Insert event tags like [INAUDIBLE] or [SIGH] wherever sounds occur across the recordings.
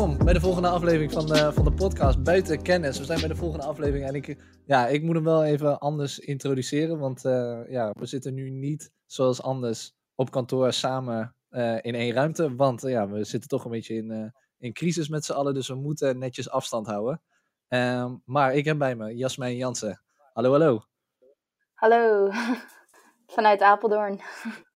welkom bij de volgende aflevering van de, van de podcast Buiten Kennis. We zijn bij de volgende aflevering en ik, ja, ik moet hem wel even anders introduceren, want uh, ja, we zitten nu niet zoals anders op kantoor samen uh, in één ruimte, want uh, ja, we zitten toch een beetje in, in crisis met z'n allen, dus we moeten netjes afstand houden. Um, maar ik heb bij me Jasmijn Jansen. Hallo, hallo. Hallo, [LAUGHS] vanuit Apeldoorn.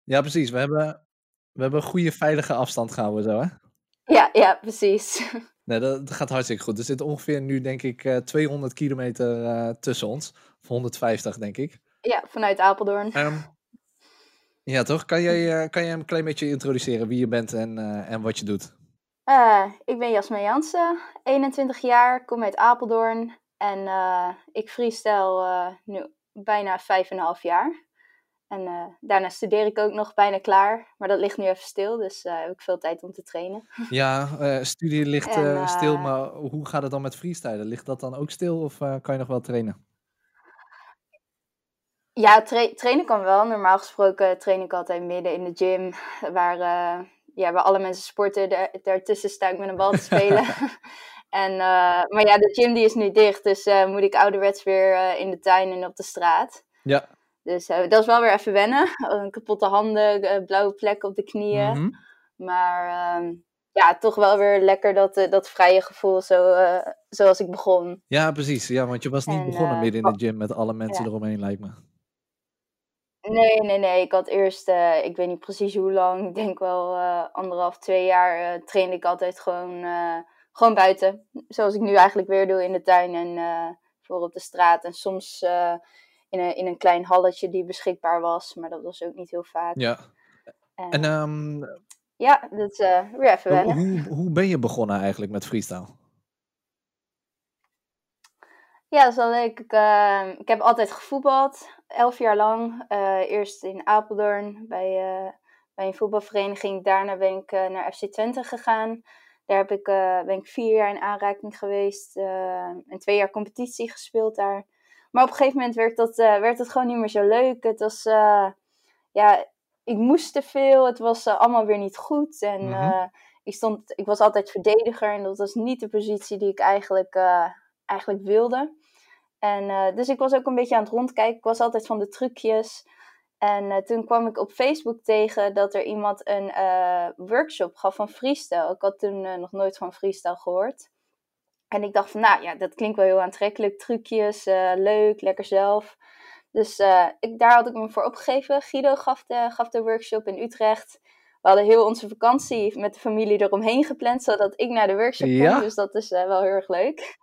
Ja, precies. We hebben, we hebben een goede veilige afstand gehouden zo, hè? Ja, ja, precies. [LAUGHS] Nee, dat, gaat hartstikke goed. Er zit ongeveer nu, denk ik, uh, 200 kilometer uh, tussen ons. Of 150, denk ik. Ja, vanuit Apeldoorn. Um, ja, toch? Kan jij, uh, kan jij een klein beetje introduceren wie je bent en, eh, en wat je doet? ik ben Jasmijn Jansen, 21 jaar, kom uit Apeldoorn. En ik freestyle nu bijna 5,5 jaar. En uh, daarna studeer ik ook nog bijna klaar. Maar dat ligt nu even stil, dus uh, heb ik veel tijd om te trainen. [LAUGHS] Ja, uh, studie ligt en, stil, maar hoe gaat het dan met freestylen? Ligt dat dan ook stil of kan je nog wel trainen? Ja, tra trainen kan wel. Normaal gesproken train ik altijd midden in de gym. Waar, ja, waar alle mensen sporten. Daar, daartussen sta ik met een bal te spelen. [LAUGHS] [LAUGHS] en, maar ja, de gym die is nu dicht. Dus moet ik ouderwets weer in de tuin en op de straat. Ja. Dus uh, dat is wel weer even wennen. [LAUGHS] Een kapotte handen, uh, blauwe plekken op de knieën. Mm -hmm. Maar uh, ja, toch wel weer lekker dat, eh, dat vrije gevoel zo, zoals ik begon. Ja, precies. Ja, want je was niet en, begonnen midden in de gym met alle mensen ja. eromheen, lijkt me. Nee, nee, nee. Ik had eerst, ik weet niet precies hoe lang, ik denk wel anderhalf, twee jaar, trainde ik altijd gewoon, gewoon buiten. Zoals ik nu eigenlijk weer doe in de tuin en voor op de straat. En soms in een, in een klein halletje die beschikbaar was. Maar dat was ook niet heel vaak. Ja. En, en um, ja, dat is uh, weer even wennen. Hoe, hoe ben je begonnen eigenlijk met freestyle? Ja, dat is wel leuk. Ik, uh, ik heb altijd gevoetbald, elf jaar lang. Uh, eerst in Apeldoorn bij, bij een voetbalvereniging. Daarna ben ik naar FC Twente gegaan. Daar heb ik, ben ik vier jaar in aanraking geweest. en twee jaar competitie gespeeld daar. Maar op een gegeven moment werd dat, uh, werd het gewoon niet meer zo leuk. Het was, uh, ja, ik moest te veel. Het was uh, allemaal weer niet goed. En Mhm. ik, stond, ik was altijd verdediger. En dat was niet de positie die ik eigenlijk, eigenlijk wilde. En dus ik was ook een beetje aan het rondkijken. Ik was altijd van de trucjes. En toen kwam ik op Facebook tegen dat er iemand een workshop gaf van freestyle. Ik had toen nog nooit van freestyle gehoord. En ik dacht van, nou ja, dat klinkt wel heel aantrekkelijk. Trucjes, uh, leuk, lekker zelf. Dus uh, ik, daar had ik me voor opgegeven. Guido gaf de, gaf de workshop in Utrecht. We hadden heel onze vakantie met de familie eromheen gepland, zodat ik naar de workshop kon. Ja? Dus dat is uh, wel heel erg leuk. [LAUGHS]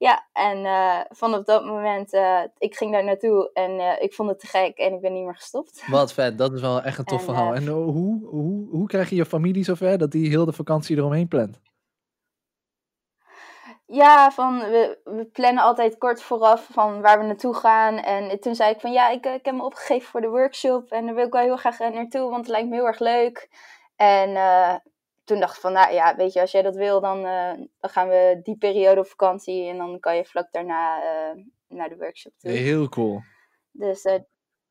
Ja, en vanaf dat moment, ik ging daar naartoe en ik vond het te gek en ik ben niet meer gestopt. Wat vet, dat is wel echt een [LAUGHS] tof En, verhaal. eh, En hoe, hoe, hoe krijg je je familie zover dat die heel de vakantie eromheen plant? Ja, van we, we plannen altijd kort vooraf van waar we naartoe gaan. En toen zei ik van ja, ik, ik heb me opgegeven voor de workshop. En daar wil ik wel heel graag naartoe, want het lijkt me heel erg leuk. En uh, toen dacht ik van nou ja, weet je, als jij dat wil, dan, uh, dan gaan we die periode op vakantie. En dan kan je vlak daarna uh, naar de workshop toe. Heel cool. Dus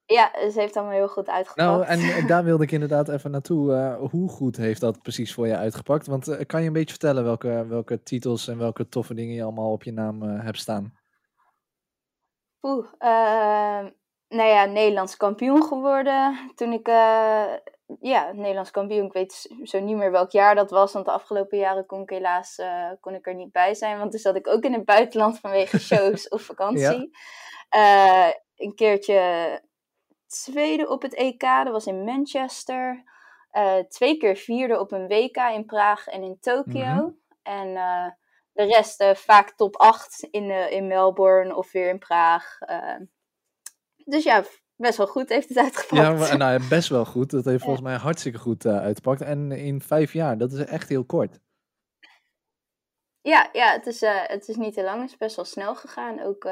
ja, dus heeft allemaal heel goed uitgepakt. Nou, en [LAUGHS] daar wilde ik inderdaad even naartoe. Uh, hoe goed heeft dat precies voor je uitgepakt? Want uh, kan je een beetje vertellen welke, welke titels en welke toffe dingen je allemaal op je naam uh, hebt staan? Oeh, nou ja, Nederlands kampioen geworden. Toen ik, ja, Nederlands kampioen, ik weet zo niet meer welk jaar dat was. Want de afgelopen jaren kon ik helaas kon ik er niet bij zijn. Want toen zat ik ook in het buitenland vanwege [LAUGHS] shows of vakantie. Ja. een keertje tweede op het EK, dat was in Manchester. Uh, twee keer vierde op een WK in Praag en in Tokio. Mm -hmm. En uh, de rest uh, vaak top 8 in, in Melbourne of weer in Praag. dus ja, best wel goed heeft het uitgepakt. Ja, maar, nou, best wel goed. Dat heeft [LAUGHS] volgens mij hartstikke goed uitgepakt. En in vijf jaar, dat is echt heel kort. Ja, ja het, is, het is niet te lang. Het is best wel snel gegaan. Ook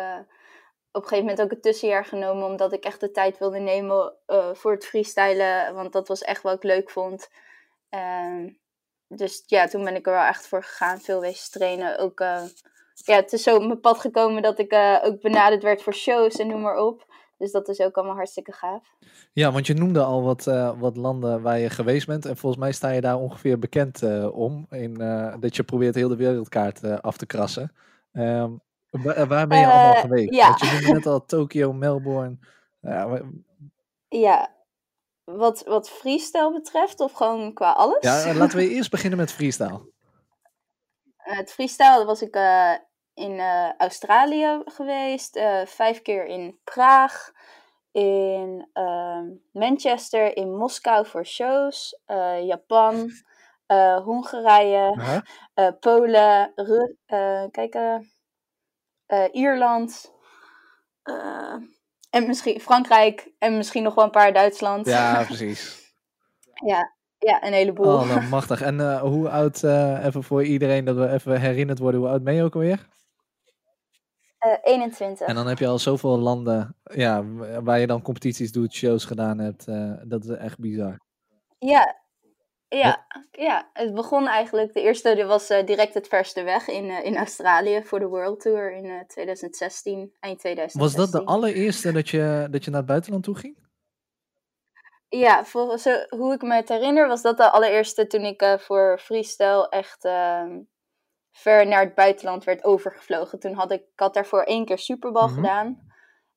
op een gegeven moment ook een tussenjaar genomen, omdat ik echt de tijd wilde nemen uh, voor het freestylen, want dat was echt wat ik leuk vond. Uh, dus ja, toen ben ik er wel echt voor gegaan, veel wezen trainen. Ook, uh, ja, het is zo op mijn pad gekomen dat ik uh, ook benaderd werd voor shows en noem maar op. Dus dat is ook allemaal hartstikke gaaf. Ja, want je noemde al wat, wat landen waar je geweest bent. En volgens mij sta je daar ongeveer bekend om. In, dat je probeert heel de wereldkaart af te krassen. Um, waar ben je allemaal geweest? Ja. Want je noemde net al Tokio, Melbourne. ja, wat, wat freestyle betreft of gewoon qua alles? Ja, laten we eerst beginnen met freestyle. het freestyle was ik in Australië geweest, vijf keer in Praag, in uh, Manchester, in Moskou voor shows, uh, Japan, Hongarije, -huh. Polen, Ru kijken, Ierland. en misschien Frankrijk en misschien nog wel een paar Duitsland. Ja, [LAUGHS] precies. ja, ja, een heleboel. Oh, nou, machtig. En hoe oud, even voor iedereen dat we even herinnerd worden, hoe oud ben je ook alweer? Uh, 21. En dan heb je al zoveel landen ja, waar je dan competities doet, shows gedaan hebt. Uh, dat is echt bizar. Ja, ja, ja. het begon eigenlijk. De eerste was uh, direct het verste weg in, in Australië voor de World Tour in 2016, eind 2016. Was dat de allereerste dat je, dat je naar het buitenland toe ging? Ja, volgens hoe ik me het herinner was dat de allereerste toen ik voor freestyle echt ehm, ver naar het buitenland werd overgevlogen. Toen had ik, ik had daarvoor één keer Superbal Mhm. gedaan.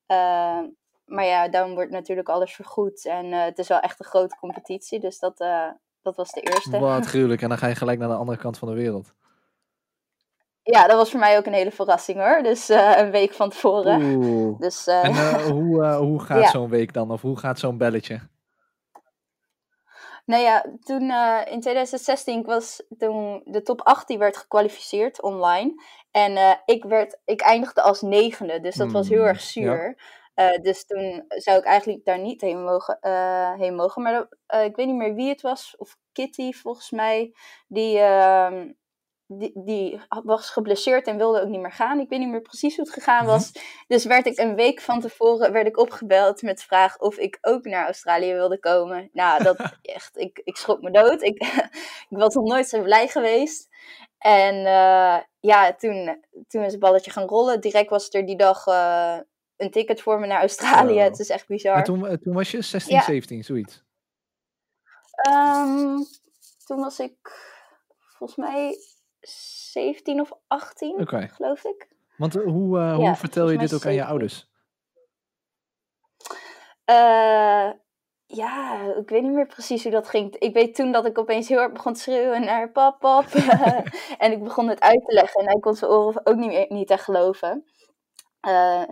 Uh, maar ja, dan wordt natuurlijk alles vergoed. En uh, het is wel echt een grote competitie. Dus dat, uh, dat was de eerste. Wat gruwelijk. En dan ga je gelijk naar de andere kant van de wereld. Ja, dat was voor mij ook een hele verrassing hoor. Dus uh, een week van tevoren. Oeh. Dus, uh, en uh, [LAUGHS] hoe, hoe gaat ja. zo'n week dan? Of hoe gaat zo'n belletje? Nou ja, toen in 2016 was toen de top 8 die werd gekwalificeerd online. En ik, werd, ik eindigde als negende, dus dat Hmm, was heel erg zuur. Ja. Uh, dus toen zou ik eigenlijk daar niet heen mogen. heen mogen. Maar ik weet niet meer wie het was, of Kitty volgens mij, die, ehm, die, die was geblesseerd en wilde ook niet meer gaan. Ik weet niet meer precies hoe het gegaan was. Dus werd ik een week van tevoren werd ik opgebeld met de vraag of ik ook naar Australië wilde komen. Nou, dat [LAUGHS] echt, ik, ik schrok me dood. Ik, [LAUGHS] ik was nog nooit zo blij geweest. En ja, toen, toen is het balletje gaan rollen. Direct was er die dag een ticket voor me naar Australië. Het is echt bizar. En toen, toen was je 16, Ja. 17, zoiets. Um, toen was ik volgens mij 17 of 18, Oké. geloof ik. Want uh, hoe, uh, hoe Ja, vertel je dit ook aan je 17. ouders? Uh, ja, ik weet niet meer precies hoe dat ging. Ik weet toen dat ik opeens heel hard begon te schreeuwen naar pap, pap. [LAUGHS] [LAUGHS] en ik begon het uit te leggen en hij kon zijn oren ook niet, meer- niet echt geloven. Uh,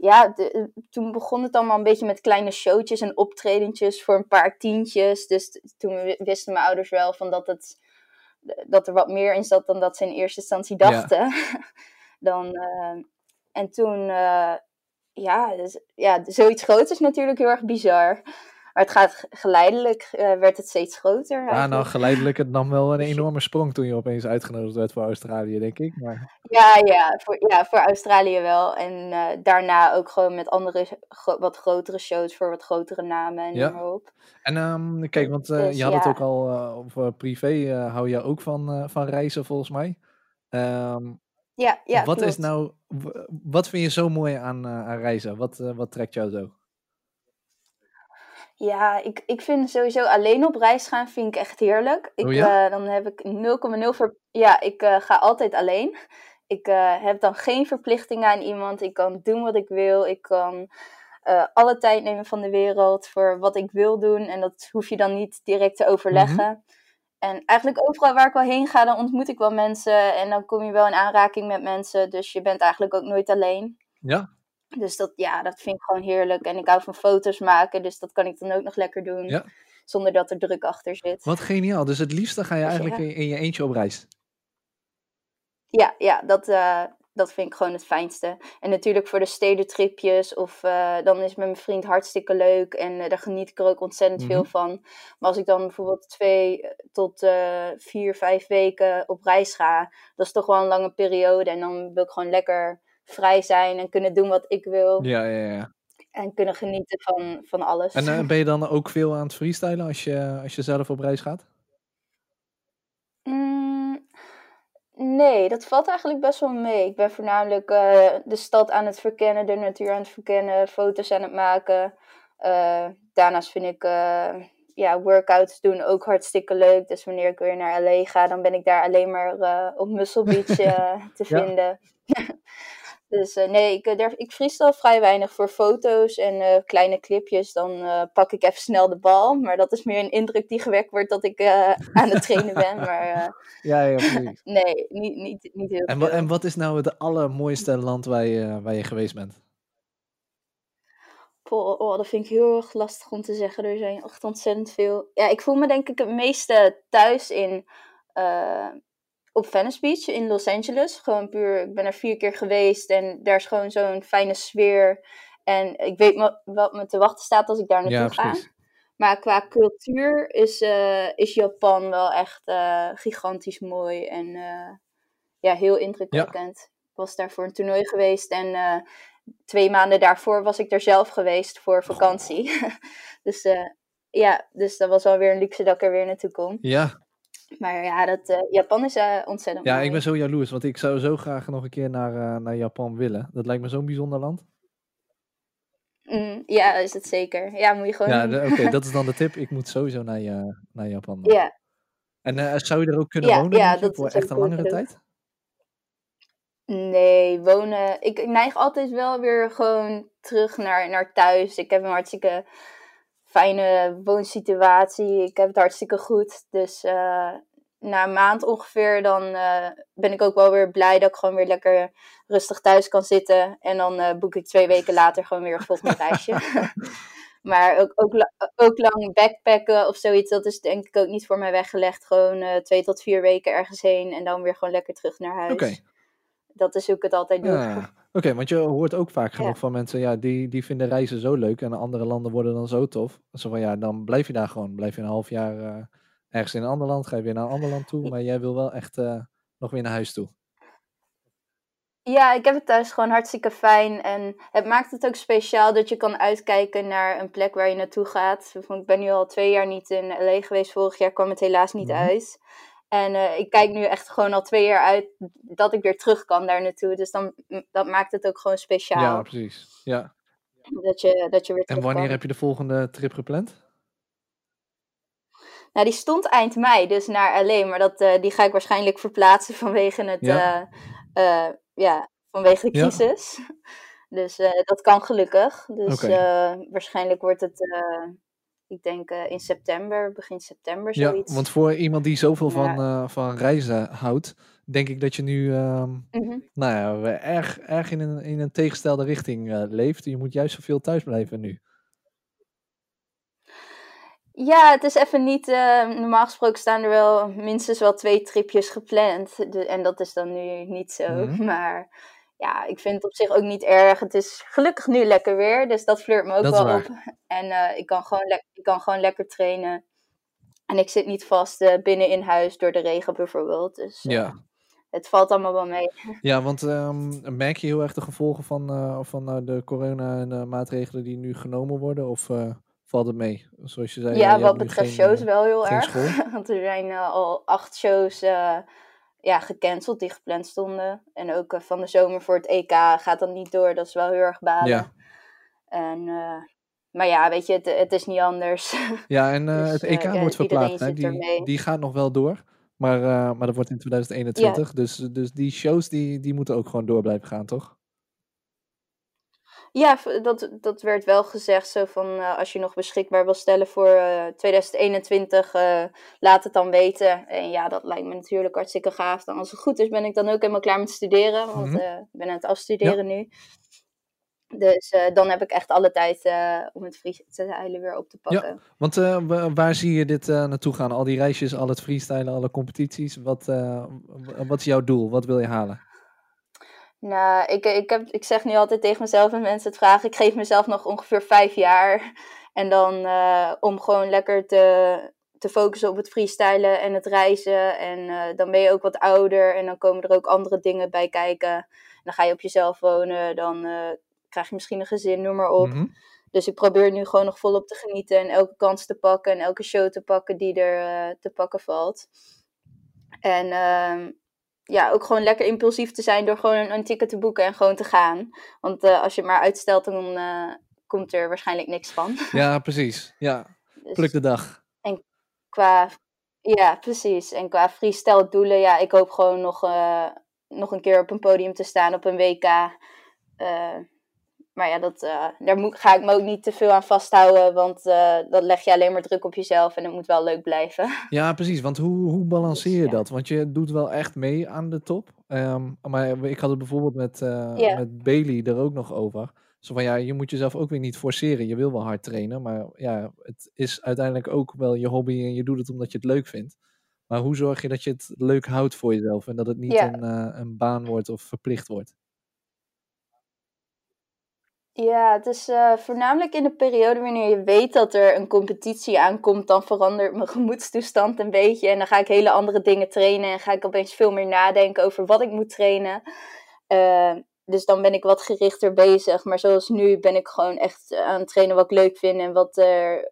ja, de- toen begon het allemaal een beetje met kleine showtjes en optredentjes voor een paar tientjes. Dus t- toen wi- wisten mijn ouders wel van dat, het, dat er wat meer in zat dan dat ze in eerste instantie Ja. dachten. [LAUGHS] dan, eh, en toen, eh, ja, dus, ja, zoiets groots is natuurlijk heel erg bizar. Maar het gaat ge- geleidelijk, eh, werd het steeds groter. Ja, nou, geleidelijk het nam wel een Dus enorme sprong toen je opeens uitgenodigd werd voor Australië, denk ik. Maar, Ja, ja, voor, ja, voor Australië wel. En eh, daarna ook gewoon met andere, gro- wat grotere shows voor wat grotere namen en Ja. en ehm, kijk, want eh, Dus je had het ook al over privé, hou je ook van, van reizen volgens mij. Ehm, Ja, ja, wat is nou, wat vind je zo mooi aan, aan reizen? Wat, wat trekt jou zo? Ja, ik, ik vind sowieso alleen op reis gaan vind ik echt heerlijk. Ik, Oh ja? eh, dan heb ik 0,0 ver... Ja, ik eh, ga altijd alleen. [LAUGHS] Ik eh, heb dan geen verplichtingen aan iemand. Ik kan doen wat ik wil. Ik kan alle tijd nemen van de wereld voor wat ik wil doen. En dat hoef je dan niet direct te overleggen. En eigenlijk overal waar ik wel heen ga, dan ontmoet ik wel mensen. En dan kom je wel in aanraking met mensen. Dus je bent eigenlijk ook nooit alleen. Ja, Dus dat, ja, dat vind ik gewoon heerlijk. En ik hou van foto's maken, dus dat kan ik dan ook nog lekker doen. Ja. Zonder dat er druk achter zit. wat geniaal. Dus het liefste ga je Dus eigenlijk ja. in, je eentje op reis. Ja, ja dat, eh, dat vind ik gewoon het fijnste. En natuurlijk voor de stedentripjes of eh, dan is het met mijn vriend hartstikke leuk. En eh, daar geniet ik er ook ontzettend veel Mhm. van. Maar als ik dan bijvoorbeeld twee tot vier, vijf weken op reis ga, dat is toch wel een lange periode. En dan wil ik gewoon lekker vrij zijn en kunnen doen wat ik wil. Ja, ja, ja. En kunnen genieten van, van alles. En eh, [LAUGHS] ben je dan ook veel aan het freestylen als je, als je zelf op reis gaat? Mm, Nee, dat valt eigenlijk best wel mee. Ik ben voornamelijk uh, de stad aan het verkennen, de natuur aan het verkennen, foto's aan het maken. Uh, daarnaast vind ik uh, ja, workouts doen ook hartstikke leuk. Dus wanneer ik weer naar LA ga, dan ben ik daar alleen maar op [LAUGHS] Muscle Beach te vinden. [LAUGHS] Dus uh, nee, ik, uh, ik freestyle vrij weinig voor foto's en uh, kleine clipjes. Dan pak ik even snel de bal. Maar dat is meer een indruk die gewekt wordt dat ik aan het trainen ben. [LAUGHS] Maar ja, ja, precies. [LAUGHS] nee, niet, niet, niet heel en, veel. En wat is nou het allermooiste land waar je, waar je geweest bent? Oh, oh, dat vind ik heel erg lastig om te zeggen. Er zijn echt ontzettend veel. Ja, ik voel me denk ik het meeste thuis in op Venice Beach in Los Angeles. Gewoon puur, ik ben er vier keer geweest en daar is gewoon zo'n fijne sfeer. En ik weet wat me te wachten staat als ik daar naartoe ga. Maar qua cultuur is, uh, is Japan wel echt uh, gigantisch mooi en uh, ja, heel indrukwekkend. Ik was daar voor een toernooi geweest en twee maanden daarvoor was ik er zelf geweest voor vakantie. [LAUGHS] dus ja, dus dat was alweer een luxe dat ik er weer naartoe kom. Ja, maar ja, dat, uh, Japan is uh, ontzettend Ja, mooi. ik ben zo jaloers, want ik zou zo graag nog een keer naar, uh, naar Japan willen. Dat lijkt me zo'n bijzonder land. Mm, ja, is het zeker. Ja, moet je gewoon Ja, oké, okay, [LAUGHS] dat is dan de tip. Ik moet sowieso naar, naar Japan. Ja. En zou je er ook kunnen ja, wonen ja, dat voor is echt een langere tijd? Nee, wonen... Ik, ik neig altijd wel weer gewoon terug naar, naar thuis. Ik heb een hartstikke fijne woonsituatie. Ik heb het hartstikke goed. Dus uh, na een maand ongeveer, dan uh, ben ik ook wel weer blij dat ik gewoon weer lekker rustig thuis kan zitten. En dan uh, boek ik twee weken later gewoon weer een volgende [LAUGHS] reisje. [LAUGHS] maar ook, ook, ook, lang backpacken of zoiets, dat is denk ik ook niet voor mij weggelegd. Gewoon twee tot vier weken ergens heen en dan weer gewoon lekker terug naar huis. Okay. Dat is hoe ik het altijd doe. Ja. Oké, okay, want je hoort ook vaak genoeg ja. van mensen, ja, die, die vinden reizen zo leuk en andere landen worden dan zo tof. Zo van ja, dan blijf je daar gewoon, blijf je een half jaar uh, ergens in een ander land, ga je weer naar een ander land toe, maar jij wil wel echt uh, nog weer naar huis toe. Ja, ik heb het thuis gewoon hartstikke fijn. En het maakt het ook speciaal dat je kan uitkijken naar een plek waar je naartoe gaat. Ik ben nu al twee jaar niet in LA geweest. Vorig jaar kwam het helaas niet Mhm. uit. En uh, ik kijk nu echt gewoon al twee jaar uit dat ik weer terug kan daar naartoe. Dus dan, dat maakt het ook gewoon speciaal. Ja, precies. Ja. Dat, je, dat je weer En wanneer kan. heb je de volgende trip gepland? Nou, die stond eind mei, dus naar LA. Maar dat, uh, die ga ik waarschijnlijk verplaatsen [LAUGHS] vanwege het... Ja. Uh, ja, vanwege de Ja. crisis. Dus dat kan gelukkig. Dus waarschijnlijk wordt het, ik denk uh, in september, begin september Ja, zoiets. want voor iemand die zoveel van, Ja. eh, van reizen houdt, denk ik dat je nu ehm, Mhm. nou ja, we erg, erg in, een, in een tegengestelde richting eh, leeft. Je moet juist zoveel thuis blijven nu. Ja, het is even niet. eh, normaal gesproken staan er wel minstens wel twee tripjes gepland. De- en dat is dan nu niet zo. Mhm. [LAUGHS] Maar ja, ik vind het op zich ook niet erg. Het is gelukkig nu lekker weer, dus dat flirt me ook Dat wel op. [LAUGHS] En eh, ik, kan gewoon ik kan gewoon lekker trainen. En ik zit niet vast eh, binnen in huis door de regen bijvoorbeeld. Dus eh, Ja. het valt allemaal wel mee. [LAUGHS] Ja, want ehm, merk je heel erg de gevolgen van, van de corona en de maatregelen die nu genomen worden? Of valt het mee? Zoals je zei, Ja, wat betreft shows wel heel erg. [LAUGHS] Want er zijn al acht shows ja, gecanceld die gepland stonden. En ook eh, van de zomer voor het EK gaat dat niet door. Dat is wel heel erg balen. Ja. En, eh, maar ja, weet je, het, het is niet anders. [LAUGHS] Ja, en eh, Dus, het EK wordt verplaatst. Hè? Die, die gaat nog wel door. Maar, maar dat wordt in 2021. Dus, dus die shows die, die moeten ook gewoon door blijven gaan, toch? Ja, dat, dat werd wel gezegd. Zo van, eh, als je nog beschikbaar wil stellen voor eh, 2021, eh, laat het dan weten. En ja, dat lijkt me natuurlijk hartstikke gaaf. Dan als het goed is, ben ik dan ook helemaal klaar met studeren. Want Mhm. ik ben aan het afstuderen nu. Dus dan heb ik echt alle tijd om het freestylen weer op te pakken. Want eh, wa- waar zie je dit naartoe gaan? Al die reisjes, al het freestylen, alle competities. Wat, wat is jouw doel? Wat wil je halen? Nou, ik, ik, heb, ik zeg nu altijd tegen mezelf en mensen het vragen. Ik geef mezelf nog ongeveer vijf jaar. En dan eh, om gewoon lekker te, te focussen op het freestylen en het reizen. En eh, dan ben je ook wat ouder en dan komen er ook andere dingen bij kijken. En dan ga je op jezelf wonen, dan eh, krijg je misschien een gezin, noem maar op. Mhm. Dus ik probeer nu gewoon nog volop te genieten en elke kans te pakken en elke show te pakken die er te pakken valt. En ehm, ja, ook gewoon lekker impulsief te zijn door gewoon een, een ticket te boeken en gewoon te gaan. Want eh, als je het maar uitstelt, dan eh, komt er waarschijnlijk niks van. [LAUGHS] Ja, precies. Ja, Dus pluk de dag. qua, ja, precies. En qua freestyle doelen, ja, ik hoop gewoon nog, eh, nog een keer op een podium te staan op een WK. Maar ja, dat, eh, daar moet, ga ik me ook niet te veel aan vasthouden, want eh dat leg je alleen maar druk op jezelf en het moet wel leuk blijven. [LAUGHS] Ja, precies. Want hoe, hoe balanceer je ja. dat? Want je doet wel echt mee aan de top. Ehm, maar ik had het bijvoorbeeld met, eh, Ja. met Bailey er ook nog over. Zo van ja, je moet jezelf ook weer niet forceren. Je wil wel hard trainen, maar ja, het is uiteindelijk ook wel je hobby en je doet het omdat je het leuk vindt. Maar hoe zorg je dat je het leuk houdt voor jezelf en dat het niet Ja. een, een baan wordt of verplicht wordt? Ja, het is eh, voornamelijk in de periode wanneer je weet dat er een competitie aankomt, dan verandert mijn [LAUGHS] gemoedstoestand een beetje. En dan ga ik hele andere dingen trainen en ga ik opeens veel meer nadenken over wat ik moet trainen. Eh, dus dan ben ik wat gerichter bezig. Maar zoals nu ben ik gewoon echt aan het trainen wat ik leuk vind en wat er,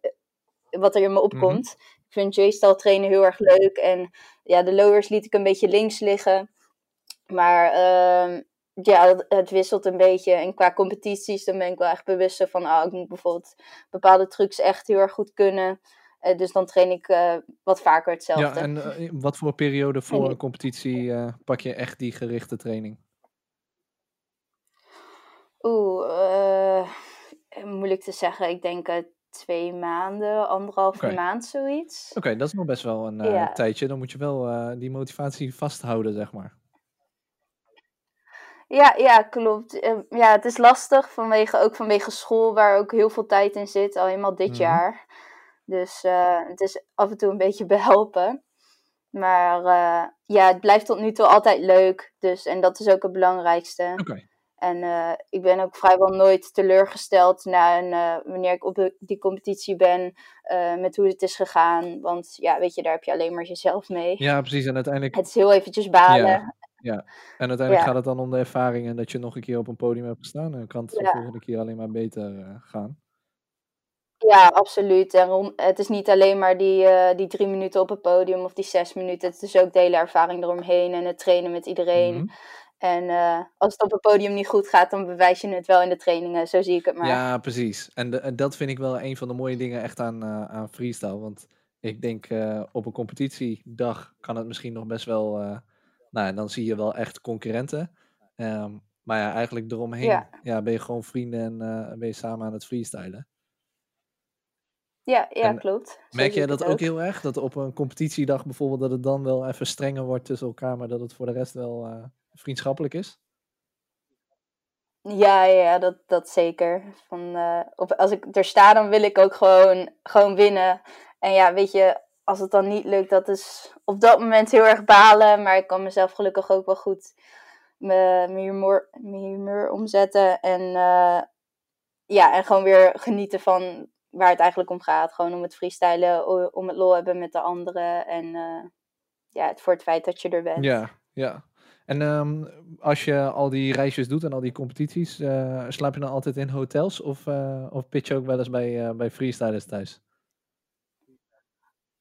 wat er in me opkomt. Ik vind J-style trainen heel erg leuk. En ja, de lowers liet ik een beetje links liggen. Maar ehm, ja, het, wisselt een beetje. En qua competities, dan ben ik wel echt bewust van, ah, ik moet bijvoorbeeld bepaalde trucs echt heel erg goed kunnen. Eh, dus dan train ik eh, wat vaker hetzelfde. Ja, en eh, wat voor periode voor En- een competitie pak je echt die gerichte training? Oeh, eh, moeilijk te zeggen. Ik denk twee maanden, anderhalve maand, zoiets. Oké, dat is nog best wel een Ja. tijdje. Dan moet je wel die motivatie vasthouden, zeg maar. Ja, ja, klopt. Eh, ja, het is lastig vanwege, ook vanwege school, waar ook heel veel tijd in zit, al helemaal dit Mhm. jaar. Dus eh, het is af en toe een beetje [LAUGHS] behelpen. Maar eh, ja, het blijft tot nu toe altijd leuk. Dus, en dat is ook het belangrijkste. Oké. En eh, ik ben ook vrijwel nooit teleurgesteld na een, wanneer ik op die competitie ben, met hoe het is gegaan. Want ja, weet je, daar heb je alleen maar jezelf mee. Ja, precies. En uiteindelijk, Het is heel eventjes balen. Ja. Ja. En uiteindelijk Ja. gaat het dan om de ervaring en dat je nog een keer op een podium hebt gestaan. En dan kan het de Ja. volgende keer alleen maar beter eh, gaan. Ja, absoluut. En het is niet alleen maar die, eh, die drie minuten op het podium of die zes minuten. Het is ook de hele ervaring eromheen en het trainen met iedereen. Mhm. En eh, als het op het podium niet goed gaat, dan bewijs je het wel in de trainingen. Zo zie ik het maar. Ja, precies. En, de- en dat vind ik wel een van de mooie dingen echt aan, aan freestyle. Want ik denk op een competitiedag kan het misschien nog best wel... nou, dan zie je wel echt concurrenten. Ehm, maar ja, eigenlijk eromheen Ja. ja. ben je gewoon vrienden en eh, ben je samen aan het freestylen. Ja, ja, En klopt. Merk jij dat ook heel erg? Dat op een competitiedag bijvoorbeeld dat het dan wel even strenger wordt tussen elkaar, maar dat het voor de rest wel eh, vriendschappelijk is? Ja, ja, dat, dat zeker. Van, eh, op, als ik er sta, dan wil ik ook gewoon, gewoon winnen. En ja, weet je, als het dan niet lukt, dat is op dat moment heel erg balen. Maar ik kan mezelf gelukkig ook wel goed mijn humor, humeur omzetten. En eh, ja, en gewoon weer genieten van waar het eigenlijk om gaat. Gewoon om het freestylen, om het lol hebben met de anderen. En eh, ja, het voor het feit dat je er bent. Ja, ja. En ehm, als je al die reisjes doet en al die competities, eh, slaap je dan altijd in hotels of, of pitch je ook wel eens bij, bij freestylers thuis?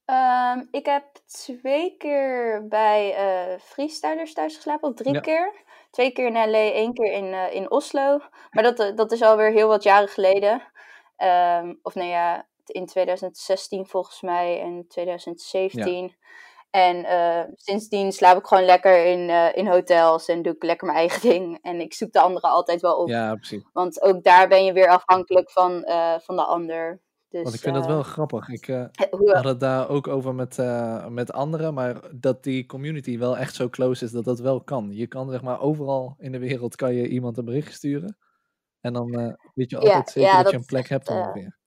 Ehm, ik heb twee keer bij eh freestylers thuis geslapen, of drie Ja. keer. Twee keer in LA, één keer in, eh, in Oslo. Maar dat, eh, dat is alweer heel wat jaren geleden. Ehm, of nou ja, in 2016 volgens mij en 2017. En sindsdien slaap ik gewoon lekker in, in hotels en doe ik lekker mijn eigen [LAUGHS] ding. En ik zoek de anderen altijd wel op. Ja, precies. Want ook daar ben je weer afhankelijk van, van de ander. Dus, Want ik vind dat eh, wel grappig. Ik eh, hoe, had het daar ook over met, eh, met anderen, maar dat die community wel echt zo close is dat dat wel kan. Je kan zeg maar overal in de wereld kan je iemand een bericht sturen. En dan eh, weet je Ja, altijd zeker ja, dat, je een plek is hebt eh, ongeveer.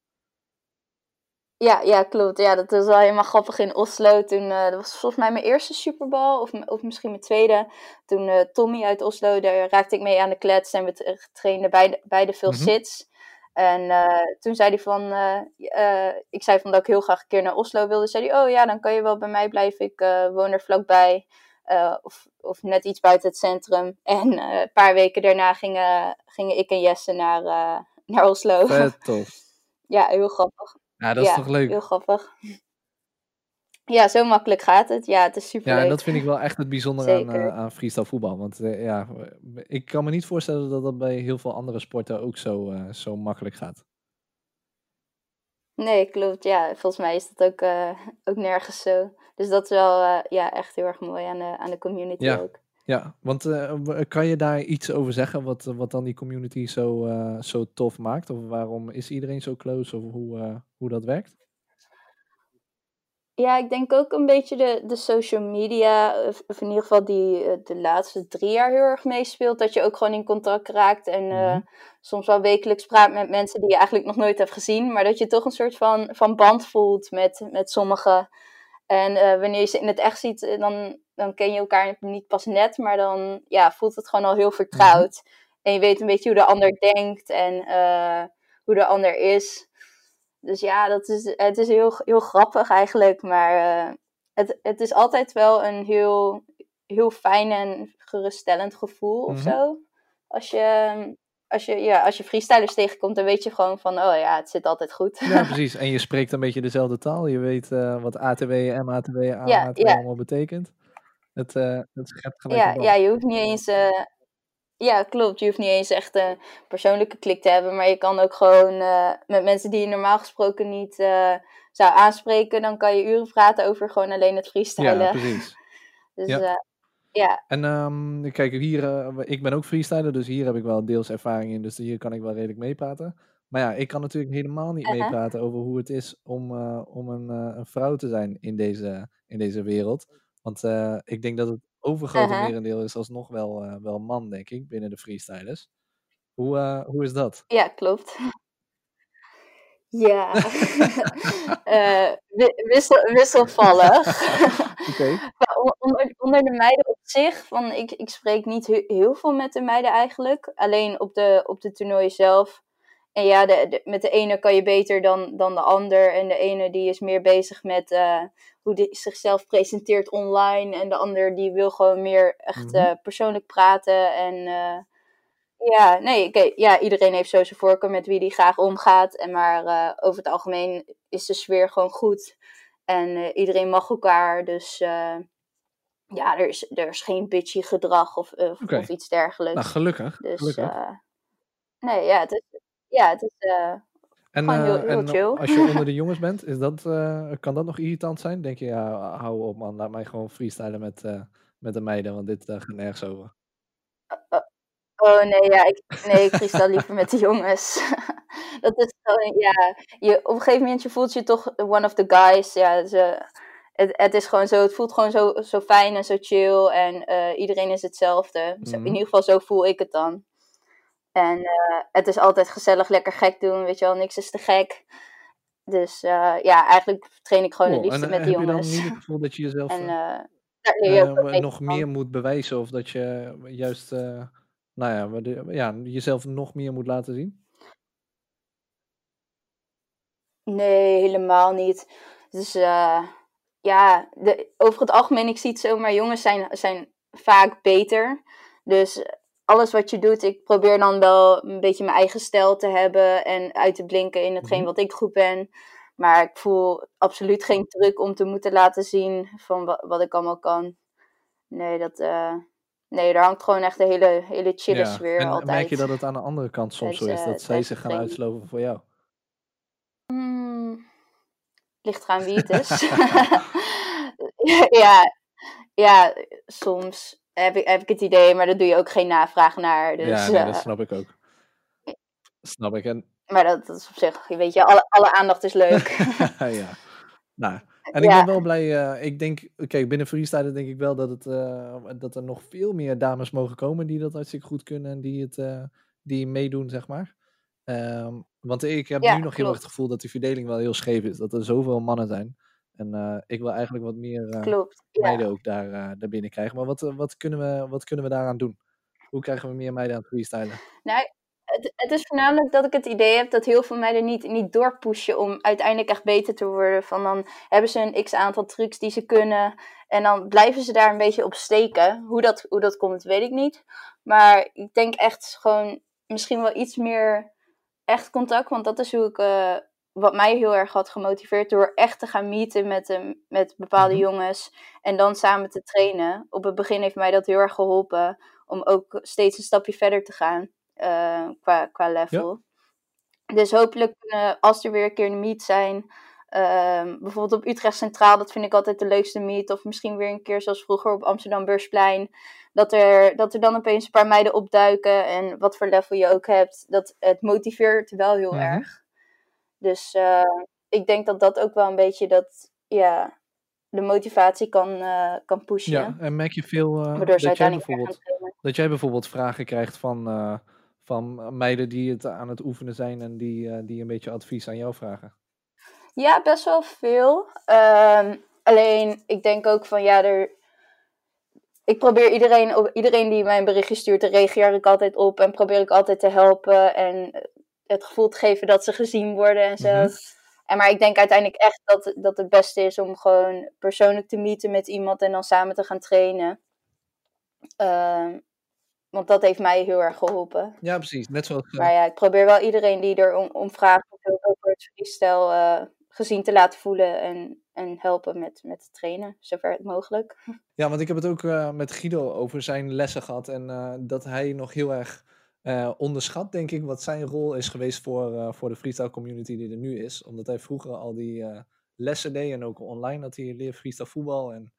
Ja, ja, klopt. Ja, dat was wel helemaal grappig in Oslo. Toen, eh, dat was volgens mij mijn eerste Super Bowl, of, of misschien mijn tweede. Toen eh, Tommy uit Oslo, daar raakte ik mee aan de klets en we tra- trainden beide, beide veel Mhm. sits. En eh, toen zei hij van, eh, eh, ik zei van dat ik heel graag een keer naar Oslo wilde. Zei hij, oh ja, dan kan je wel bij mij blijven. Ik eh, woon er vlakbij. Eh, of, of net iets buiten het centrum. [LAUGHS] En eh, een paar weken daarna gingen, gingen ik en Jesse naar, eh, naar Oslo. Vet [LAUGHS] tof. ja, heel grappig. Ja, dat is ja, toch leuk? heel grappig. Ja, zo makkelijk gaat het. Ja, het is super Ja, en dat vind ik wel echt het bijzondere aan, eh, aan freestyle voetbal. Want eh, ja, ik kan me niet voorstellen dat dat bij heel veel andere sporten ook zo, eh, zo makkelijk gaat. Nee, klopt. Ja, volgens mij is dat ook, ook nergens zo. Dus dat is wel ja, echt heel erg mooi aan de, aan de community Ja. ook. Ja, want kan je daar iets over zeggen wat, wat dan die community zo, zo tof maakt? Of waarom is iedereen zo close? Of hoe, hoe dat werkt? Ja, ik denk ook een beetje de, de social media, of in ieder geval die eh, de laatste drie jaar heel erg meespeelt. Dat je ook gewoon in contact raakt en eh, Mhm. soms wel wekelijks praat met mensen die je eigenlijk nog nooit hebt gezien. Maar dat je toch een soort van, van band voelt met, met sommigen. En eh, wanneer je ze in het echt ziet, dan, dan ken je elkaar niet pas net, maar dan ja, voelt het gewoon al heel vertrouwd. En je weet een beetje hoe de ander denkt en hoe de ander is. Dus ja, dat is, het is heel, heel grappig eigenlijk. Maar eh, het, het is altijd wel een heel, heel fijn en geruststellend gevoel of Mhm. zo. Als je, als, je, ja, als je freestylers tegenkomt, dan weet je gewoon van, oh ja, het zit altijd goed. Ja, [LAUGHS] precies. En je spreekt een beetje dezelfde taal. Je weet eh, wat ATW, MATW, AATW Ja, ja. allemaal betekent. Het, eh het schept gelijk ja, ja, je hoeft niet eens... eh, ja, klopt. Je hoeft niet eens echt een persoonlijke klik te hebben. Maar je kan ook gewoon eh, met mensen die je normaal gesproken niet eh, zou aanspreken. Dan kan je uren praten over gewoon alleen het freestylen. Ja, precies. [LAUGHS] dus ja. ja. ja, En ehm, kijk, hier, eh, ik ben ook freestyler, dus hier heb ik wel deels ervaring in, dus hier kan ik wel redelijk meepraten. Maar ja, ik kan natuurlijk helemaal niet Uh-huh. meepraten over hoe het is om, eh, om een, eh, een vrouw te zijn in deze, in deze wereld. Want eh, ik denk dat het overgrote Uh-huh. merendeel is alsnog wel, eh, wel man, denk ik, binnen de freestylers. Hoe, eh, hoe is dat? ja, klopt. Ja, [LAUGHS] Eh, wi- wissel, wisselvallig. [LAUGHS] Onder, onder de meiden op zich, van, ik, ik spreek niet he- heel veel met de meiden eigenlijk. Alleen op de, op de toernooien zelf. En ja, de, de- met de ene kan je beter dan, dan de ander. En de ene die is meer bezig met eh, hoe die zichzelf presenteert online. En de ander die wil gewoon meer echt Mhm. eh, persoonlijk praten. En eh, ja, nee, oké, ja, iedereen heeft zo zijn voorkeur met wie die graag omgaat. En maar over het algemeen is de sfeer gewoon goed. En iedereen mag elkaar. Dus ja, er is, er is geen bitchy gedrag of, of, iets dergelijks. Nou, gelukkig. dus gelukkig. nee, ja, het is, ja, het is eh, En, gewoon heel- eh, heel en chill. als je onder de [LAUGHS] jongens bent, is dat, eh, kan dat nog irritant zijn? Denk je, ja, hou op man, laat mij gewoon freestylen met, met de meiden, want dit gaat nergens over. Oh nee, ja, ik, nee, ik freestyle liever met de jongens. [LAUGHS] dat is gewoon, ja, je, op een gegeven moment je voelt je toch one of the guys. Ja, ze, het, het is gewoon zo, het voelt gewoon zo, zo fijn en zo chill en iedereen is hetzelfde. Zo- Mhm. In ieder geval zo voel ik het dan. En eh, het is altijd gezellig, lekker gek doen, weet je wel, niks is te gek. Dus eh, ja, eigenlijk train ik gewoon het Cool. liefst En met eh, de heb je dan jongens. niet het [LAUGHS] gevoel dat je jezelf En eh, eh, eh, nog van. meer moet bewijzen of dat je juist, eh, nou ja, jezelf nog meer moet laten zien? Nee, helemaal niet. Dus eh, ja, de, over het algemeen, ik zie het zo, maar jongens zijn, zijn vaak beter. Dus alles wat je doet, ik probeer dan wel een beetje mijn eigen stijl te hebben en uit te blinken in hetgeen Mhm. wat ik goed ben. Maar ik voel absoluut geen druk om te moeten laten zien van wa- wat ik allemaal kan. Nee, dat, eh, nee, daar hangt gewoon echt een hele, hele chille Ja. sfeer En altijd. merk je dat het aan de andere kant soms zo is, eh, dat zij zich gaan uitsloven voor jou? Hmm, ligt eraan wie het is. [LAUGHS] [LAUGHS] ja, ja, soms heb ik, heb ik het idee, maar daar doe je ook geen navraag naar. Dus, ja, nee, dat eh, snap ik ook. Snap ik. En maar dat, dat is op zich, weet je, alle, alle aandacht is leuk. [LAUGHS] ja. Nou, en ik Ja. ben wel blij. eh, ik denk, kijk, binnen freestyle denk ik wel dat, het, eh, dat er nog veel meer dames mogen komen die dat hartstikke goed kunnen en die, het, eh, die meedoen, zeg maar. Ehm, want ik heb Ja, nu nog heel erg het gevoel dat die verdeling wel heel scheef is. Dat er zoveel mannen zijn. En eh, ik wil eigenlijk wat meer eh, Klopt. Ja. meiden ook daar, eh daar binnen krijgen. Maar wat, wat, kunnen we, wat kunnen we daaraan doen? Hoe krijgen we meer meiden aan het freestylen? Nou, het, het is voornamelijk dat ik het idee heb dat heel veel meiden niet, niet doorpushen om uiteindelijk echt beter te worden. Van dan hebben ze een x aantal trucs die ze kunnen en dan blijven ze daar een beetje op steken. Hoe dat, hoe dat komt, weet ik niet. Maar ik denk echt gewoon misschien wel iets meer echt contact, want dat is hoe ik, wat mij heel erg had gemotiveerd door echt te gaan meeten met, um, met bepaalde Mhm. jongens en dan samen te trainen. Op het begin heeft mij dat heel erg geholpen om ook steeds een stapje verder te gaan eh, qua, qua level. Dus hopelijk kunnen, als er weer een keer een meet zijn, ehm, bijvoorbeeld op Utrecht Centraal, dat vind ik altijd de leukste meet. Of misschien weer een keer zoals vroeger op Amsterdam Beursplein. Dat er, dat er dan opeens een paar meiden opduiken. En wat voor level je ook hebt. Dat, het motiveert wel heel Mhm. erg. Dus eh, ik denk dat dat ook wel een beetje dat, ja, de motivatie kan, eh, kan pushen. Ja, en merk je veel eh, dat jij bijvoorbeeld dat jij bijvoorbeeld vragen krijgt van, van meiden die het aan het oefenen zijn en die, die een beetje advies aan jou vragen? Ja, best wel veel. Ehm, alleen, ik denk ook van ja, er. Ik probeer iedereen, op iedereen die mij een berichtje stuurt, daar reageer ik altijd op en probeer ik altijd te helpen en het gevoel te geven dat ze gezien worden en zo. Mhm. En maar ik denk uiteindelijk echt dat, dat het beste is om gewoon persoonlijk te meeten met iemand en dan samen te gaan trainen. Ehm, want dat heeft mij heel erg geholpen. Ja, precies. Net zoals. eh, Maar ja, ik probeer wel iedereen die er om, om vraagt over het freestyle eh, gezien te laten voelen en, en helpen met, met trainen, zover het mogelijk. [LAUGHS] Ja, want ik heb het ook eh, met Guido over zijn lessen gehad. En dat hij nog heel erg eh, onderschat, denk ik, wat zijn rol is geweest voor, eh, voor de freestyle community die er nu is. Omdat hij vroeger al die eh, lessen deed en ook online dat hij leert freestyle voetbal. En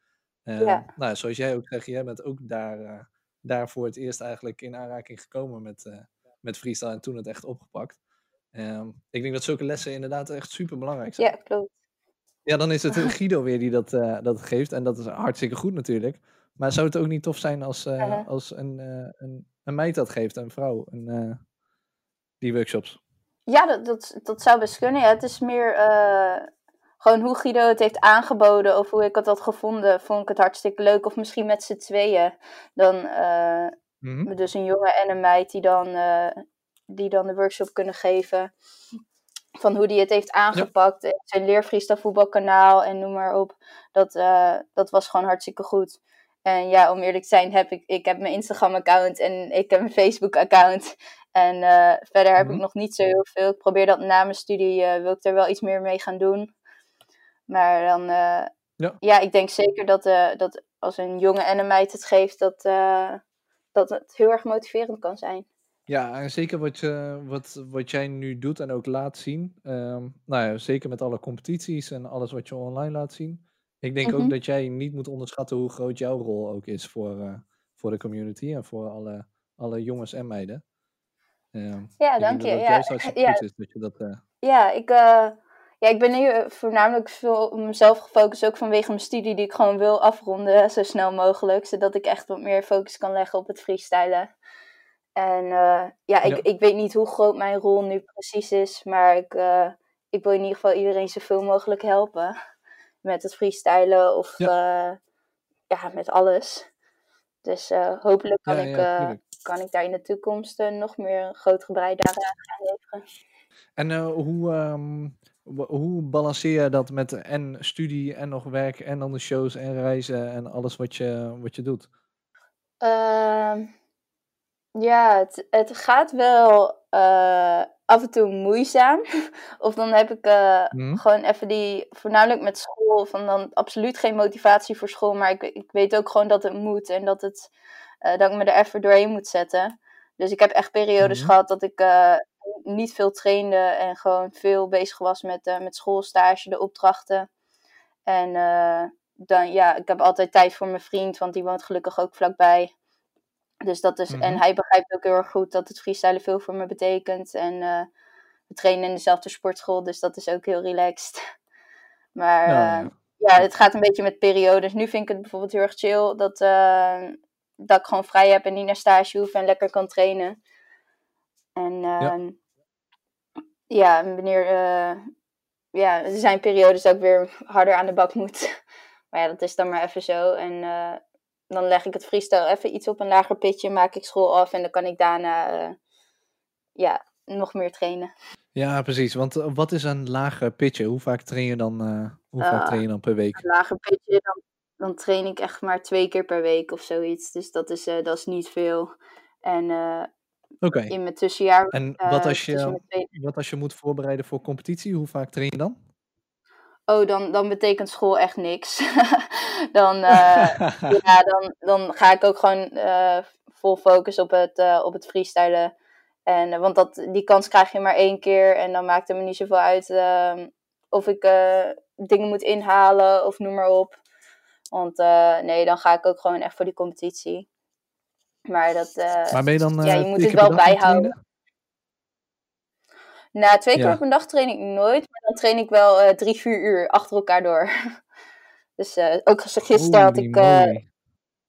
Ja. nou, zoals jij ook zegt, jij bent ook daar, daar voor het eerst eigenlijk in aanraking gekomen met, met freestyle en toen het echt opgepakt. Ehm, ik denk dat zulke lessen inderdaad echt super belangrijk zijn. Ja, klopt. Ja, dan is het [LAUGHS] Guido weer die dat, dat geeft. En dat is hartstikke goed natuurlijk. Maar zou het ook niet tof zijn als, Uh-huh. als een, een, een meid dat geeft, een vrouw, een, eh, die workshops? Ja, dat, dat, dat zou best kunnen. Ja, het is meer eh, gewoon hoe Guido het heeft aangeboden of hoe ik het had gevonden, vond ik het hartstikke leuk. Of misschien met z'n tweeën. Dan eh, Mhm. dus een jongen en een meid die dan, die dan de workshop kunnen geven. Van hoe die het heeft aangepakt. En Zijn leerfreestyle voetbalkanaal en noem maar op. Dat, dat was gewoon hartstikke goed. En ja, om eerlijk te zijn, heb ik, ik heb mijn Instagram account en ik heb mijn Facebook account. En eh, verder heb Mhm. ik nog niet zo heel veel. Ik probeer dat na mijn studie, eh, wil ik er wel iets meer mee gaan doen. Maar dan, eh, Ja. ja, ik denk zeker dat, dat als een jongen en een meid het geeft, dat, dat het heel erg motiverend kan zijn. Ja, en zeker wat, je, wat, wat jij nu doet en ook laat zien. ehm, nou ja, zeker met alle competities en alles wat je online laat zien. Ik denk Mhm. ook dat jij niet moet onderschatten hoe groot jouw rol ook is voor, eh, voor de community en voor alle, alle jongens en meiden. Ja, dank je. Ja, [LAUGHS] ja, goed is dat je dat... eh, ja, ik, eh, ja, ik ben nu voornamelijk veel op mezelf gefocust, ook vanwege mijn studie die ik gewoon wil afronden [LAUGHS] zo snel mogelijk, zodat ik echt wat meer focus kan leggen op het freestylen. En eh, ja, ik, Ja. ik weet niet hoe groot mijn rol nu precies is, maar ik, eh, ik wil in ieder geval iedereen zoveel mogelijk helpen met het freestylen of ja, ja met alles. Dus eh, hopelijk kan, Ja, ik, ja, eh, kan ik daar in de toekomst eh, nog meer een grotere bijdrage aan gaan leveren. En eh, hoe, ehm, hoe balanceer je dat met en studie en nog werk en dan de shows en reizen en alles wat je, wat je doet? Ja, het, het gaat wel eh, af en toe moeizaam. [LAUGHS] Of dan heb ik eh, Mhm. gewoon even die, voornamelijk met school, van dan absoluut geen motivatie voor school. Maar ik, ik weet ook gewoon dat het moet en dat, het, eh, dat ik me er even doorheen moet zetten. Dus ik heb echt periodes Mhm. gehad dat ik niet veel trainde en gewoon veel bezig was met, met schoolstage, de opdrachten. En dan, ja, ik heb altijd tijd voor mijn vriend, want die woont gelukkig ook vlakbij. Dus dat is, en Mhm. hij begrijpt ook heel erg goed dat het freestylen veel voor me betekent. En eh, we trainen in dezelfde sportschool, dus dat is ook heel relaxed. [LAUGHS] Maar Ja, eh, ja. ja, het gaat een beetje met periodes. Nu vind ik het bijvoorbeeld heel erg chill dat, eh, dat ik gewoon vrij heb en niet naar stage hoef en lekker kan trainen. En Ja. ehm, ja, wanneer, ja, er zijn periodes dat ik weer harder aan de bak moet. [LAUGHS] Maar ja, dat is dan maar even zo. En dan leg ik het freestyle even iets op een lager pitje, maak ik school af en dan kan ik daarna eh, ja, nog meer trainen. Ja, precies. Want eh, wat is een lager pitje? Hoe vaak train je dan, eh, hoe vaak Ah. train je dan per week? Een lager pitje, dan, dan train ik echt maar twee keer per week of zoiets. Dus dat is, dat is niet veel. En Oké. in mijn tussenjaar. En wat als je, wat als je moet voorbereiden voor competitie? Hoe vaak train je dan? Oh, dan, dan betekent school echt niks. [LAUGHS] dan, eh, [LAUGHS] ja, dan, dan ga ik ook gewoon eh, vol focus op het, eh, op het freestylen. En, eh, want dat, die kans krijg je maar één keer. En dan maakt het me niet zoveel uit ehm, of ik eh, dingen moet inhalen of noem maar op. Want eh, nee, dan ga ik ook gewoon echt voor die competitie. Maar dat, eh, Maar ben je dan ja, eh, je moet het wel bijhouden. Na twee keer Ja. op een dag train ik nooit. Maar dan train ik wel eh, drie, vier uur achter elkaar door. [LAUGHS] dus eh, ook gisteren had ik eh,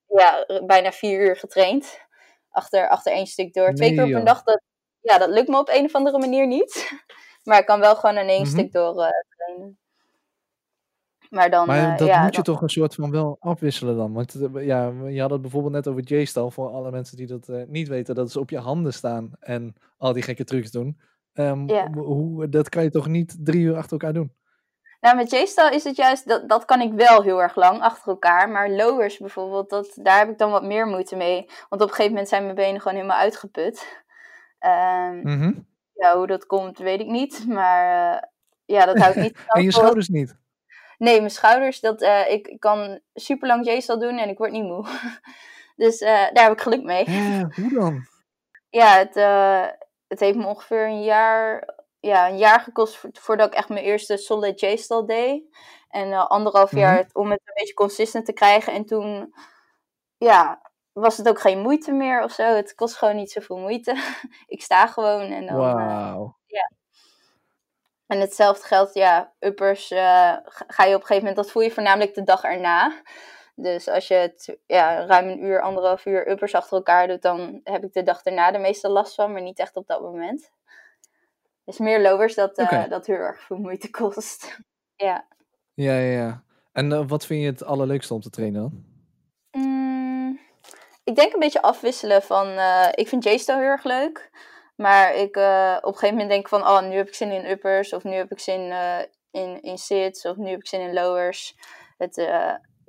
ja, bijna vier uur getraind. Achter, achter één stuk door. Twee keer op een joh. dag, dat, ja, dat lukt me op een of andere manier niet. [LAUGHS] maar ik kan wel gewoon in één Mhm. stuk door trainen. Maar dan, Maar dat ja, moet je dan- toch een soort van wel afwisselen dan. Want ja, je had het bijvoorbeeld net over J-stal. Voor alle mensen die dat niet weten, dat ze op je handen staan en al die gekke trucs doen. Ehm, Ja. hoe, dat kan je toch niet drie uur achter elkaar doen? Nou, met J-style is het juist, dat, dat kan ik wel heel erg lang achter elkaar. Maar lowers bijvoorbeeld, dat, daar heb ik dan wat meer moeite mee. Want op een gegeven moment zijn mijn benen gewoon helemaal uitgeput. Ehm, Mhm. Ja, hoe dat komt, weet ik niet. Maar eh, ja, dat houdt niet. [LAUGHS] En je schouders niet. Nee, mijn schouders, dat, eh, ik, ik kan super lang J-style doen en ik word niet moe. [LAUGHS] dus eh, daar heb ik geluk mee. Hè, hoe dan? Ja, het, het heeft me ongeveer een jaar, ja, een jaar gekost vo- voordat ik echt mijn eerste solid J-style deed. En eh, anderhalf Mhm. jaar om het een beetje consistent te krijgen. En toen, ja, was het ook geen moeite meer of zo. Het kost gewoon niet zoveel moeite. [LAUGHS] ik sta gewoon en dan... eh, Wauw. En hetzelfde geldt, ja, uppers eh, ga je op een gegeven moment, dat voel je voornamelijk de dag erna. Dus als je het ja, ruim een uur, anderhalf uur uppers achter elkaar doet, dan heb ik de dag erna de meeste last van, maar niet echt op dat moment. Dus meer lowers dat, eh, dat heel erg veel moeite kost. [LAUGHS] ja. Ja, ja, ja. En eh, wat vind je het allerleukste om te trainen dan? Mm, ik denk een beetje afwisselen van, eh, ik vind J-Style heel erg leuk. Maar ik, op een gegeven moment denk van, oh, nu heb ik zin in uppers. Of nu heb ik zin in, in sits. Of nu heb ik zin in lowers. Het,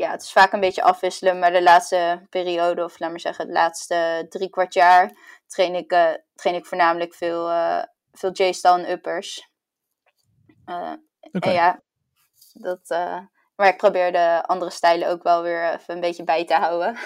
ja, het is vaak een beetje afwisselen. Maar de laatste periode, of laat maar zeggen, het laatste drie kwart jaar, train ik, eh, train ik voornamelijk veel, eh, veel J-Style en uppers. Eh, en ja, dat, maar ik probeer de andere stijlen ook wel weer even een beetje bij te houden. [LAUGHS]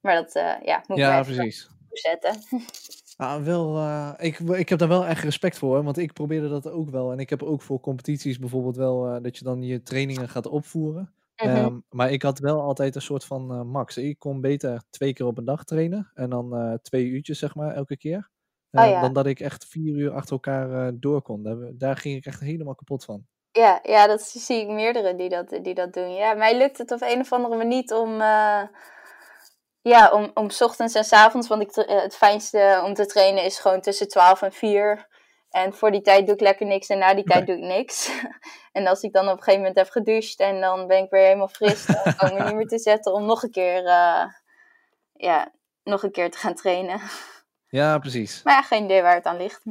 Maar dat ja, moet ik Ja, precies. zetten. [LAUGHS] Ah, wel, eh, ik, ik heb daar wel echt respect voor, hè, want ik probeerde dat ook wel. En ik heb ook voor competities bijvoorbeeld wel dat je dan je trainingen gaat opvoeren. Mhm. Ehm, maar ik had wel altijd een soort van eh, max. Ik kon beter twee keer op een dag trainen en dan eh, twee uurtjes zeg maar elke keer. Oh Eh, ja. Dan dat ik echt vier uur achter elkaar eh, door kon. Daar, daar ging ik echt helemaal kapot van. Ja, ja, dat zie ik meerdere die dat, die dat doen. Ja, mij lukt het op een of andere manier niet om, ja, om, om 's ochtends en 's avonds, want ik, het fijnste om te trainen is gewoon tussen 12 en 4. En voor die tijd doe ik lekker niks en na die tijd doe ik niks. [LAUGHS] en als ik dan op een gegeven moment heb gedoucht en dan ben ik weer helemaal fris, dan kan ik me niet meer te zetten om nog een keer, eh, ja, nog een keer te gaan trainen. [LAUGHS] Ja, precies. Maar ja, geen idee waar het aan ligt.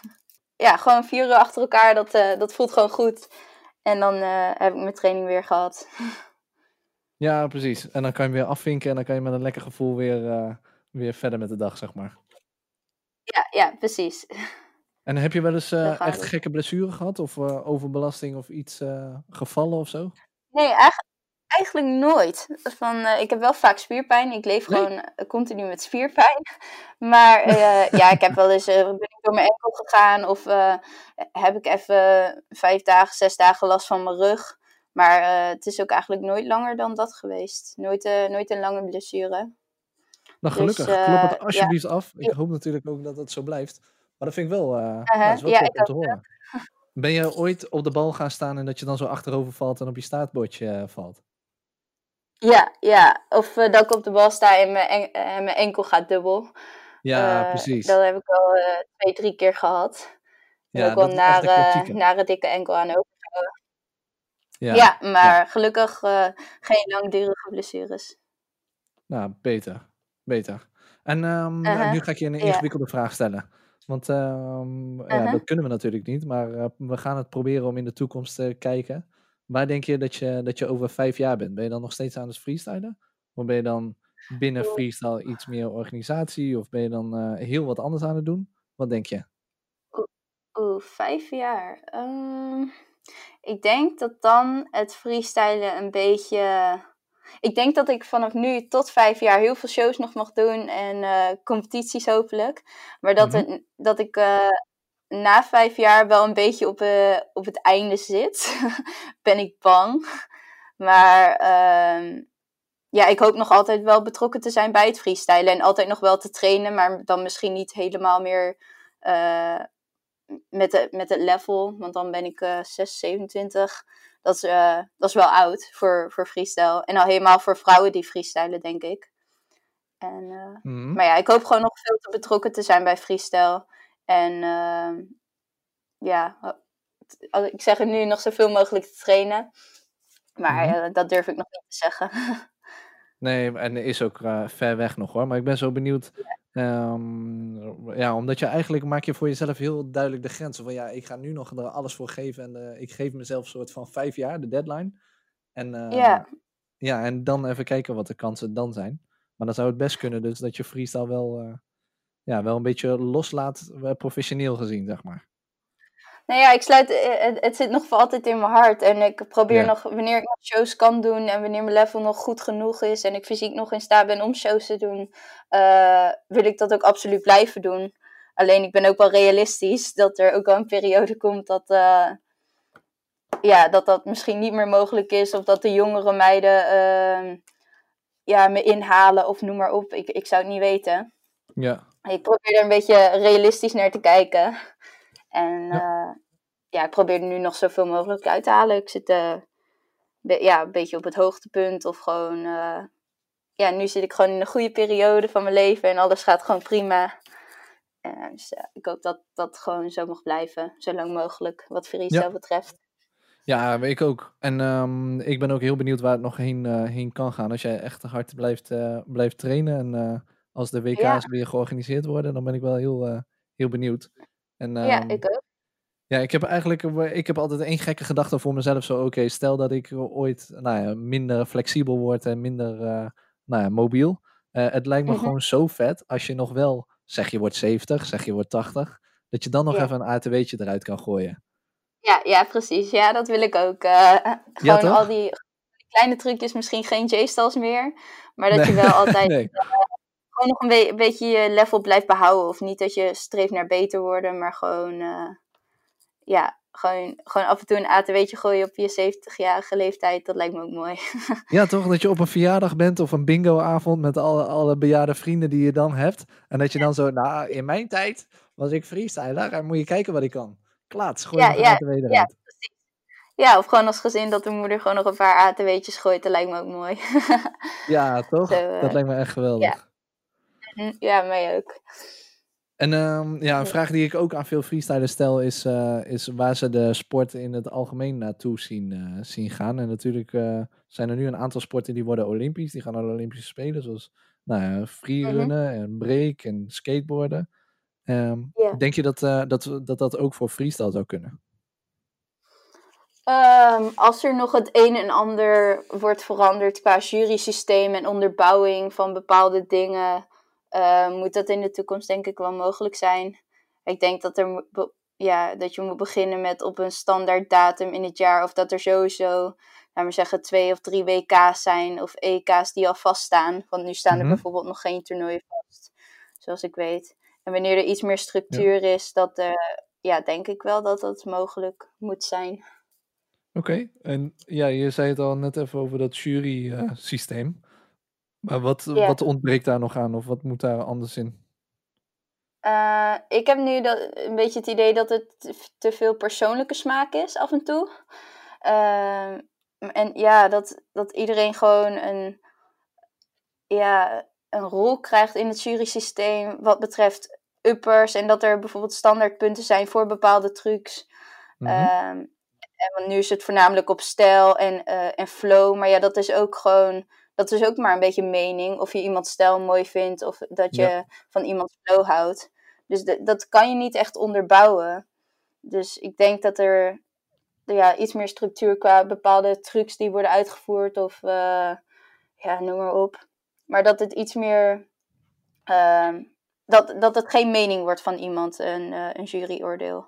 [LAUGHS] ja, gewoon vier uur achter elkaar, dat, eh, dat voelt gewoon goed. En dan eh, heb ik mijn training weer gehad. Ja, precies. En dan kan je weer afvinken en dan kan je met een lekker gevoel weer, weer verder met de dag, zeg maar. Ja, ja, precies. En heb je wel eens eh, echt gekke blessure gehad? Of eh, overbelasting of iets eh, gevallen of zo? Nee, eigenlijk, eigenlijk nooit. Van, ik heb wel vaak spierpijn. Ik leef Nee? gewoon continu met spierpijn. [LAUGHS] Maar ja, ik heb wel eens ben ik door mijn enkel gegaan. Of heb ik even vijf dagen, zes dagen last van mijn rug. Maar het is ook eigenlijk nooit langer dan dat geweest. Nooit, nooit een lange blessure. Nou, Dus gelukkig. Klop eh, het ja. alsjeblieft af. Ik hoop natuurlijk ook dat het zo blijft. Maar dat vind ik wel, eh nou, dat is wel ja, top ik om te ook. horen. Ben je ooit op de bal gaan staan en dat je dan zo achterover valt en op je staartbordje eh, valt? Ja, ja. Of eh, dat ik op de bal sta en mijn, en, en mijn enkel gaat dubbel. Ja, Eh, precies. Dat heb ik al eh, twee, drie keer gehad. Ja, ook de nare, klassieke. nare dikke enkel aan overgehouden. Ja, Ja, ja. maar gelukkig eh, geen langdurige blessures. Nou, beter. Beter. En ehm, Uh-huh, nu ga ik je een ja. ingewikkelde vraag stellen. Want ehm, ja, Uh-huh. dat kunnen we natuurlijk niet, maar eh, we gaan het proberen om in de toekomst te kijken. Waar denk je dat, je dat je over vijf jaar bent? Ben je dan nog steeds aan het freestylen? Of ben je dan binnen freestyle iets meer organisatie? Of ben je dan heel wat anders aan het doen? Wat denk je? Oeh, vijf jaar. Ehm, ik denk dat dan het freestylen een beetje. Ik denk dat ik vanaf nu tot vijf jaar heel veel shows nog mag doen en uh, competities hopelijk. Maar dat, mhm. het, dat ik uh, na vijf jaar wel een beetje op, uh, op het einde zit, [LAUGHS] ben ik bang. Maar uh, ja, ik hoop nog altijd wel betrokken te zijn bij het freestylen en altijd nog wel te trainen, maar dan misschien niet helemaal meer met, de, met het level, want dan ben ik uh, 6, 27. Dat is, uh, dat is wel oud voor, voor freestyle. En al helemaal voor vrouwen die freestylen, denk ik. En, mm. Maar ja, ik hoop gewoon nog veel te betrokken te zijn bij freestyle. En uh, ja, ik zeg het nu nog zoveel mogelijk te trainen. Maar mm. dat durf ik nog niet te zeggen. [LAUGHS] nee, en is ook ver weg nog hoor. Maar ik ben zo benieuwd. Um, ja, omdat je eigenlijk maak je voor jezelf heel duidelijk de grenzen van ja, ik ga nu nog er alles voor geven en uh, ik geef mezelf een soort van vijf jaar, de deadline. En, uh, ja. ja, en dan even kijken wat de kansen dan zijn. Maar dan zou het best kunnen dus dat je freestyle wel, uh, ja, wel een beetje loslaat, professioneel gezien, zeg maar. Nou ja, ik sluit, eh, het, het, zit nog voor altijd in mijn hart. En ik probeer nog, wanneer ik nog shows kan doen en wanneer mijn level nog goed genoeg is en ik fysiek nog in staat ben om shows te doen, uh, wil ik dat ook absoluut blijven doen. Alleen ik ben ook wel realistisch dat er ook wel een periode komt dat, uh, ja, dat dat misschien niet meer mogelijk is. Of dat de jongere meiden ehm, ja, me inhalen of noem maar op. Ik, ik zou het niet weten. Ja. Ik probeer er een beetje realistisch naar te kijken. En ja. Uh, ja, ik probeer er nu nog zoveel mogelijk uit te halen. Ik zit uh, ja, een beetje op het hoogtepunt of gewoon... Uh, ja, nu zit ik gewoon in een goede periode van mijn leven en alles gaat gewoon prima. dus ik hoop dat dat gewoon zo mag blijven, zo lang mogelijk, wat freestyle ja. betreft. Ja, ik ook. En um, ik ben ook heel benieuwd waar het nog heen, uh, heen kan gaan. Als jij echt hard blijft, blijft trainen en als de WK's ja. weer georganiseerd worden, dan ben ik wel heel, heel benieuwd. En, um, ja, ehm, ik ook. Ja, ik heb eigenlijk ik heb altijd één gekke gedachte voor mezelf. Zo, oké, stel dat ik ooit nou ja, minder flexibel word en minder nou ja, mobiel. het lijkt me mm -hmm. gewoon zo vet als je nog wel, zeg je wordt 70, zeg je wordt 80, dat je dan nog ja. even een ATW'tje eruit kan gooien. Ja, ja, precies. Ja, dat wil ik ook. [LAUGHS] Uh, gewoon ja, al die kleine trucjes, misschien geen J-stals meer. Maar dat nee. je wel altijd [LAUGHS] nee. Gewoon nog een, be een, beetje je level blijft behouden. Of niet dat je streeft naar beter worden, maar gewoon, uh, ja, gewoon, gewoon af en toe een ATW'tje gooien op je 70-jarige leeftijd. Dat lijkt me ook mooi. [LAUGHS] ja, toch? Dat je op een verjaardag bent of een bingo-avond met alle, alle bejaarde vrienden die je dan hebt. En dat je dan zo, nou, in mijn tijd was ik freestyler en moet je kijken wat ik kan. Klaats, gooi ja, ja, ATW eruit. Ja, precies. Ja, of gewoon als gezin dat de moeder gewoon nog een paar ATW'tjes gooit. Dat lijkt me ook mooi. [LAUGHS] ja, toch? Zo, uh, dat lijkt me echt geweldig. Ja, ja mij ook. En um, ja, een vraag die ik ook aan veel freestylers stel is, uh, is waar ze de sport in het algemeen naartoe zien, uh, zien gaan. En natuurlijk uh, zijn er nu een aantal sporten die worden olympisch. Die gaan naar de Olympische Spelen, zoals nou ja, freerunnen mm -hmm. en break en skateboarden. Um, yeah. Denk je dat, uh, dat, dat dat ook voor freestyle zou kunnen? Um, als er nog het een en ander wordt veranderd qua jurysysteem en onderbouwing van bepaalde dingen, uh, moet dat in de toekomst denk ik wel mogelijk zijn. Ik denk dat, er, ja, dat je moet beginnen met op een standaard datum in het jaar, of dat er sowieso, laten we zeggen, twee of drie WK's zijn of EK's die al vaststaan. Want nu staan mm -hmm. er mhm. bijvoorbeeld nog geen toernooien vast, zoals ik weet. En wanneer er iets meer structuur ja. is, dat, uh, ja, denk ik wel dat dat mogelijk moet zijn. Oké, okay. en ja, je zei het al net even over dat jury-systeem. Uh, maar wat, yeah. wat ontbreekt daar nog aan of wat moet daar anders in? Uh, ik heb nu dat, een beetje het idee dat het te veel persoonlijke smaak is af en toe. Uh, en ja, dat, dat iedereen gewoon een, ja, een rol krijgt in het jury-systeem wat betreft uppers. En dat er bijvoorbeeld standaardpunten zijn voor bepaalde trucs. Mm -hmm. um, en want nu is het voornamelijk op stijl en, uh, en flow. Maar ja, dat is ook gewoon. Dat is ook maar een beetje mening. Of je iemand stijl mooi vindt. Of dat je ja. van iemand flow houdt. Dus dat kan je niet echt onderbouwen. Dus ik denk dat er ja, iets meer structuur qua bepaalde trucs die worden uitgevoerd. Of uh, ja, noem maar op maar dat het iets meer. ehm, dat, dat het geen mening wordt van iemand, een, eh, een juryoordeel.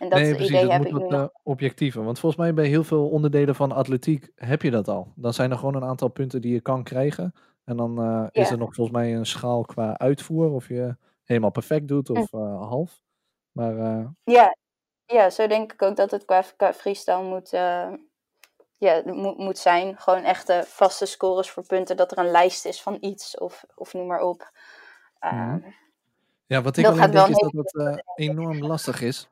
En dat nee, precies. idee Het heb moet ik nu wat nog. eh, objectiever. Want volgens mij bij heel veel onderdelen van atletiek heb je dat al. Dan zijn er gewoon een aantal punten die je kan krijgen. En dan eh, is Ja. er nog volgens mij een schaal qua uitvoer. Of je helemaal perfect doet Hm. of eh, half. Maar Ja, ja, zo denk ik ook dat het qua, qua freestyle moet, ja, moet, moet zijn. Gewoon echte vaste scores voor punten. Dat er een lijst is van iets of, of noem maar op. mhm. Ehm, ja, wat ik dat alleen denk is dat het enorm lastig is.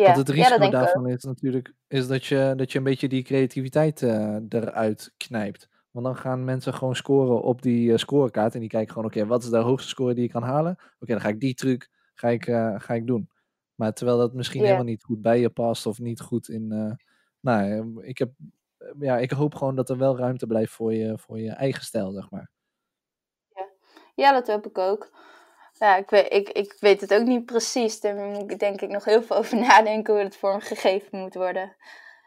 Ja, Want het risico daarvan is natuurlijk is dat, je, dat je een beetje die creativiteit eh, eruit knijpt. Want dan gaan mensen gewoon scoren op die eh, scorekaart. En die kijken gewoon, oké, wat is de hoogste score die ik kan halen? Oké, dan ga ik die truc ga ik, eh, ga ik doen. Maar terwijl dat misschien helemaal niet goed bij je past of niet goed in... nou, eh, ik, heb, eh, ja, ik hoop gewoon dat er wel ruimte blijft voor je, voor je eigen stijl, zeg maar. ja. ja, dat hoop ik ook. Ja, ik weet, ik, ik weet het ook niet precies. Daar moet ik denk ik nog heel veel [LAUGHS] over nadenken hoe het vormgegeven moet worden.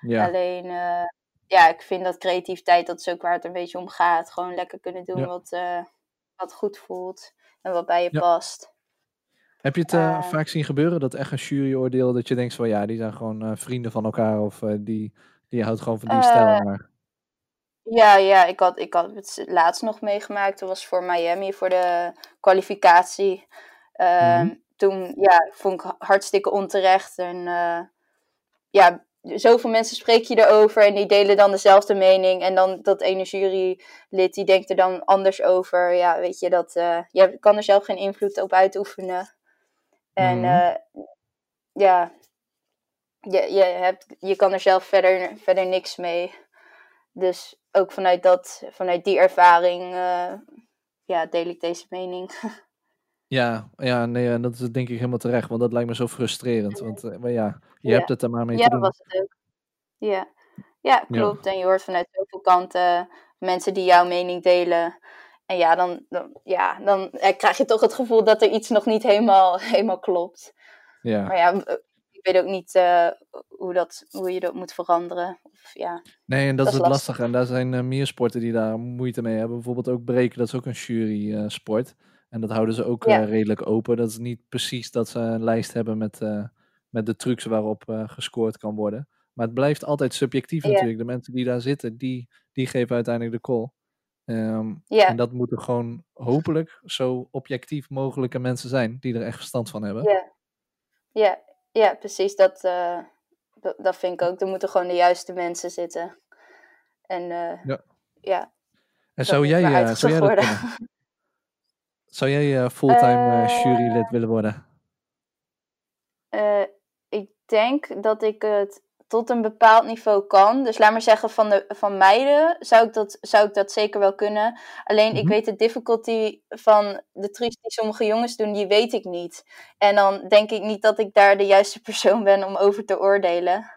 Ja, Alleen, eh, ja, ik vind dat creativiteit, dat is ook waar het een beetje om gaat. Gewoon lekker kunnen doen ja, wat, eh, wat goed voelt en wat bij je ja. past. Heb je het eh, Eh, vaak zien gebeuren, dat echt een juryoordeel, dat je denkt van ja, die zijn gewoon vrienden van elkaar of die, die houdt gewoon van die stijl maar. Ja, ja ik, had, ik had het laatst nog meegemaakt. Dat was voor Miami, voor de kwalificatie. Ehm, Mhm. toen, ja, vond ik hartstikke onterecht. En eh, ja, zoveel mensen spreek je erover en die delen dan dezelfde mening. En dan dat ene jurylid, die denkt er dan anders over. Ja, weet je, dat, eh, je kan er zelf geen invloed op uitoefenen. En Mhm. eh, ja, je, je, hebt, je kan er zelf verder, verder niks mee. Dus ook vanuit, dat, vanuit die ervaring eh, ja, deel ik deze mening. [LAUGHS] Ja, ja, nee, en dat is denk ik helemaal terecht, want dat lijkt me zo frustrerend. Want eh, maar ja, je Ja, hebt het er maar mee ja te dat doen. was het ook. Ja. ja, Ja, klopt. En je hoort vanuit zoveel kanten mensen die jouw mening delen. En ja, dan, dan, ja, dan eh, krijg je toch het gevoel dat er iets nog niet helemaal, [LAUGHS] helemaal klopt. ja. Maar ja, weet ook niet eh, hoe, dat, hoe je dat moet veranderen. Of, ja, Nee, en dat dat is het lastig. lastige. En daar zijn eh, meer sporten die daar moeite mee hebben. Bijvoorbeeld ook breken, dat is ook een jury eh, sport. En dat houden ze ook Ja, redelijk open. Dat is niet precies dat ze een lijst hebben met, met de trucs waarop gescoord kan worden. Maar het blijft altijd subjectief ja, natuurlijk. De mensen die daar zitten, die, die geven uiteindelijk de call. Ehm, en dat moeten gewoon hopelijk zo objectief mogelijke mensen zijn die er echt verstand van hebben. ja, ja, ja, precies. Dat, eh, dat, dat vind ik ook. Er moeten gewoon de juiste mensen zitten. En eh, Ja. ja, En [LAUGHS] zou jij, eh, zou jij dat kunnen? Zou jij fulltime jurylid willen worden? Ik denk dat ik het tot een bepaald niveau kan. Dus laat maar zeggen, van, de, van meiden zou ik, dat, zou ik dat zeker wel kunnen. Alleen ik Mhm. weet de difficulty van de trucs die sommige jongens doen, die weet ik niet. En dan denk ik niet dat ik daar de juiste [LAUGHS] persoon ben om over te oordelen.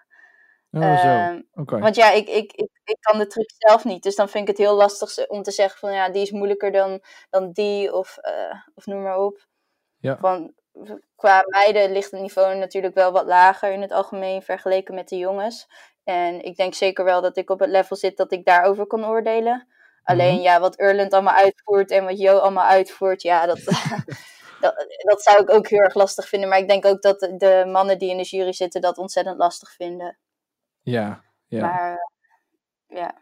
Oh, zo. Ehm, Oké. want ja, ik, ik, ik, ik kan de truc zelf niet. Dus dan vind ik het heel lastig om te zeggen van ja, die is moeilijker dan, dan die of, eh, of noem maar op. Ja. Van, qua meiden ligt het niveau natuurlijk wel wat lager in het algemeen vergeleken met de jongens. En ik denk zeker wel dat ik op het level zit dat ik daarover kan oordelen. Alleen Mhm. ja, wat Erland allemaal uitvoert en wat Jo allemaal uitvoert, ja, dat, [LAUGHS] dat, dat zou ik ook heel erg lastig vinden. Maar ik denk ook dat de, mannen die in de jury zitten dat ontzettend lastig vinden. Ja, ja. Maar ja,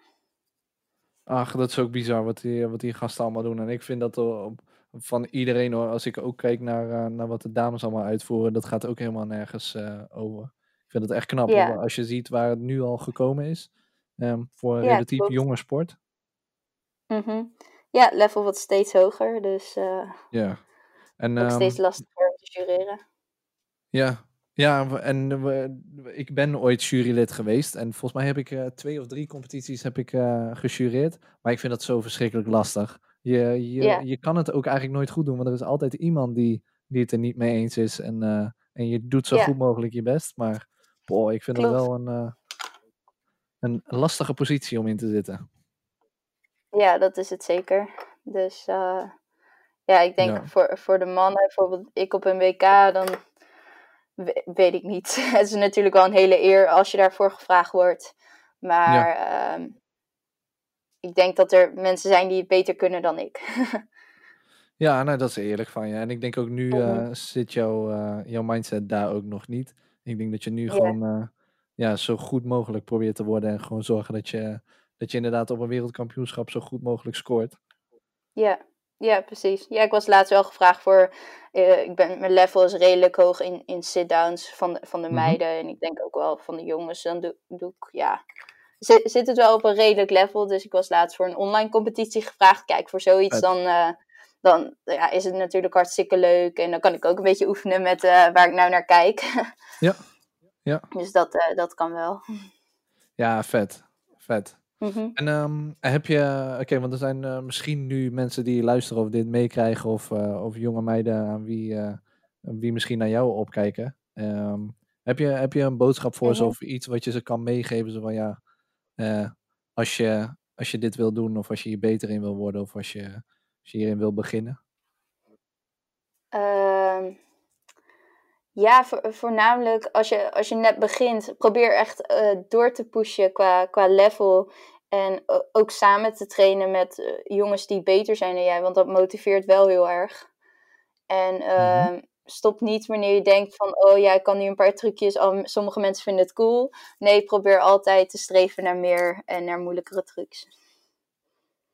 Ach, dat is ook bizar wat die, wat die gasten allemaal doen. En ik vind dat op, van iedereen hoor, als ik ook kijk naar, eh, naar wat de dames allemaal uitvoeren, dat gaat ook helemaal nergens eh, over. Ik vind het echt knap hoor, als je ziet waar het nu al gekomen is. ehm, voor een ja relatief klopt. jonge sport. Mhm. Ja, level wordt steeds hoger, dus eh, Ja. En ook steeds ehm, lastiger om te jureren. ja, ja, en we- ik ben ooit jurylid geweest. En volgens mij heb ik twee of drie competities heb ik, eh, gejureerd. Maar ik vind dat zo verschrikkelijk lastig. Je, je, je kan het ook eigenlijk nooit goed doen, want er is altijd iemand die, die het er niet mee eens is. En, eh, en je doet zo goed mogelijk je best. Maar boah, ik vind het wel een, eh, een lastige positie om in te zitten. Ja, dat is het zeker. Dus eh, ja, ik denk Ja, voor, voor de mannen, bijvoorbeeld ik op een WK, dan we- weet ik niet. [LAUGHS] Het is natuurlijk wel een hele eer als je daarvoor gevraagd wordt. ja, Maar ehm, ik denk dat er mensen zijn die het beter kunnen dan ik. [LAUGHS] Ja, nou, dat is eerlijk van je. En ik denk ook nu eh, zit jouw, eh, jouw mindset daar ook nog niet. Ik denk dat je nu Ja. gewoon eh, ja, zo goed mogelijk probeert te worden en gewoon zorgen dat je, dat je inderdaad op een wereldkampioenschap zo goed mogelijk scoort. Ja, ja, precies. Ja, ik was laatst wel gevraagd voor. ik ben, mijn level is redelijk hoog in, in sit-downs van de, van de Mhm. meiden. En ik denk ook wel van de jongens. Dan doe, doe ik, ja. Zit, zit het wel op een redelijk level. Dus ik was laatst voor een online competitie gevraagd. Kijk, voor zoiets dan, eh, dan ja, is het natuurlijk hartstikke leuk. En dan kan ik ook een beetje oefenen met eh, waar ik nou naar kijk. [LAUGHS] Ja. Ja. Dus dat, eh, dat kan wel. Ja, vet. Vet. Mhm. En ehm, heb je, oké, want er zijn misschien nu mensen die luisteren of dit meekrijgen, of, of jonge meiden aan wie, wie misschien naar jou opkijken. Ehm, heb, je, heb je een boodschap voor ze Mhm. of iets wat je ze kan meegeven? Zo van ja, eh, als, je, als je dit wil doen, of als je hier beter in wil worden, of als je, als je hierin wil beginnen. Ehm, ja, vo- voornamelijk als je, als je net begint, probeer echt eh, door te pushen qua, qua level. En ook samen te trainen met eh, jongens die beter zijn dan jij, want dat motiveert wel heel erg. En ehm, stop niet wanneer je denkt van, oh ja, ik kan nu een paar trucjes, al, sommige mensen vinden het cool. Nee, probeer altijd te streven naar meer en naar moeilijkere trucs.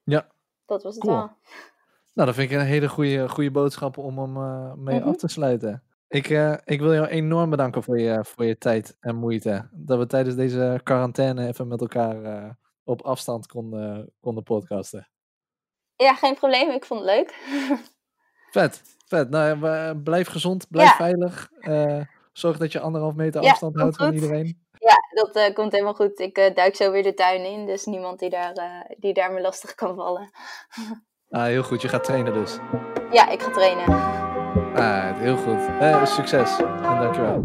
Ja. Dat was het Cool. al. Nou, dat vind ik een hele goede, goede boodschap om hem eh, mee Mhm. af te sluiten. Ik, eh, ik wil jou enorm bedanken voor je, voor je tijd en moeite. Dat we tijdens deze quarantaine even met elkaar eh, op afstand konden, konden podcasten. Ja, geen probleem. Ik vond het leuk. [LAUGHS] Vet, vet. Nou, blijf gezond, blijf Ja. veilig. eh, zorg dat je anderhalf meter afstand houdt van goed. iedereen. Ja, dat eh, komt helemaal goed. Ik eh, duik zo weer de tuin in, dus niemand die daar, die daar me lastig kan vallen. [LAUGHS] Ah, heel goed, je gaat trainen dus. Ja, ik ga trainen. Ah, heel goed. Eh, succes en dankjewel.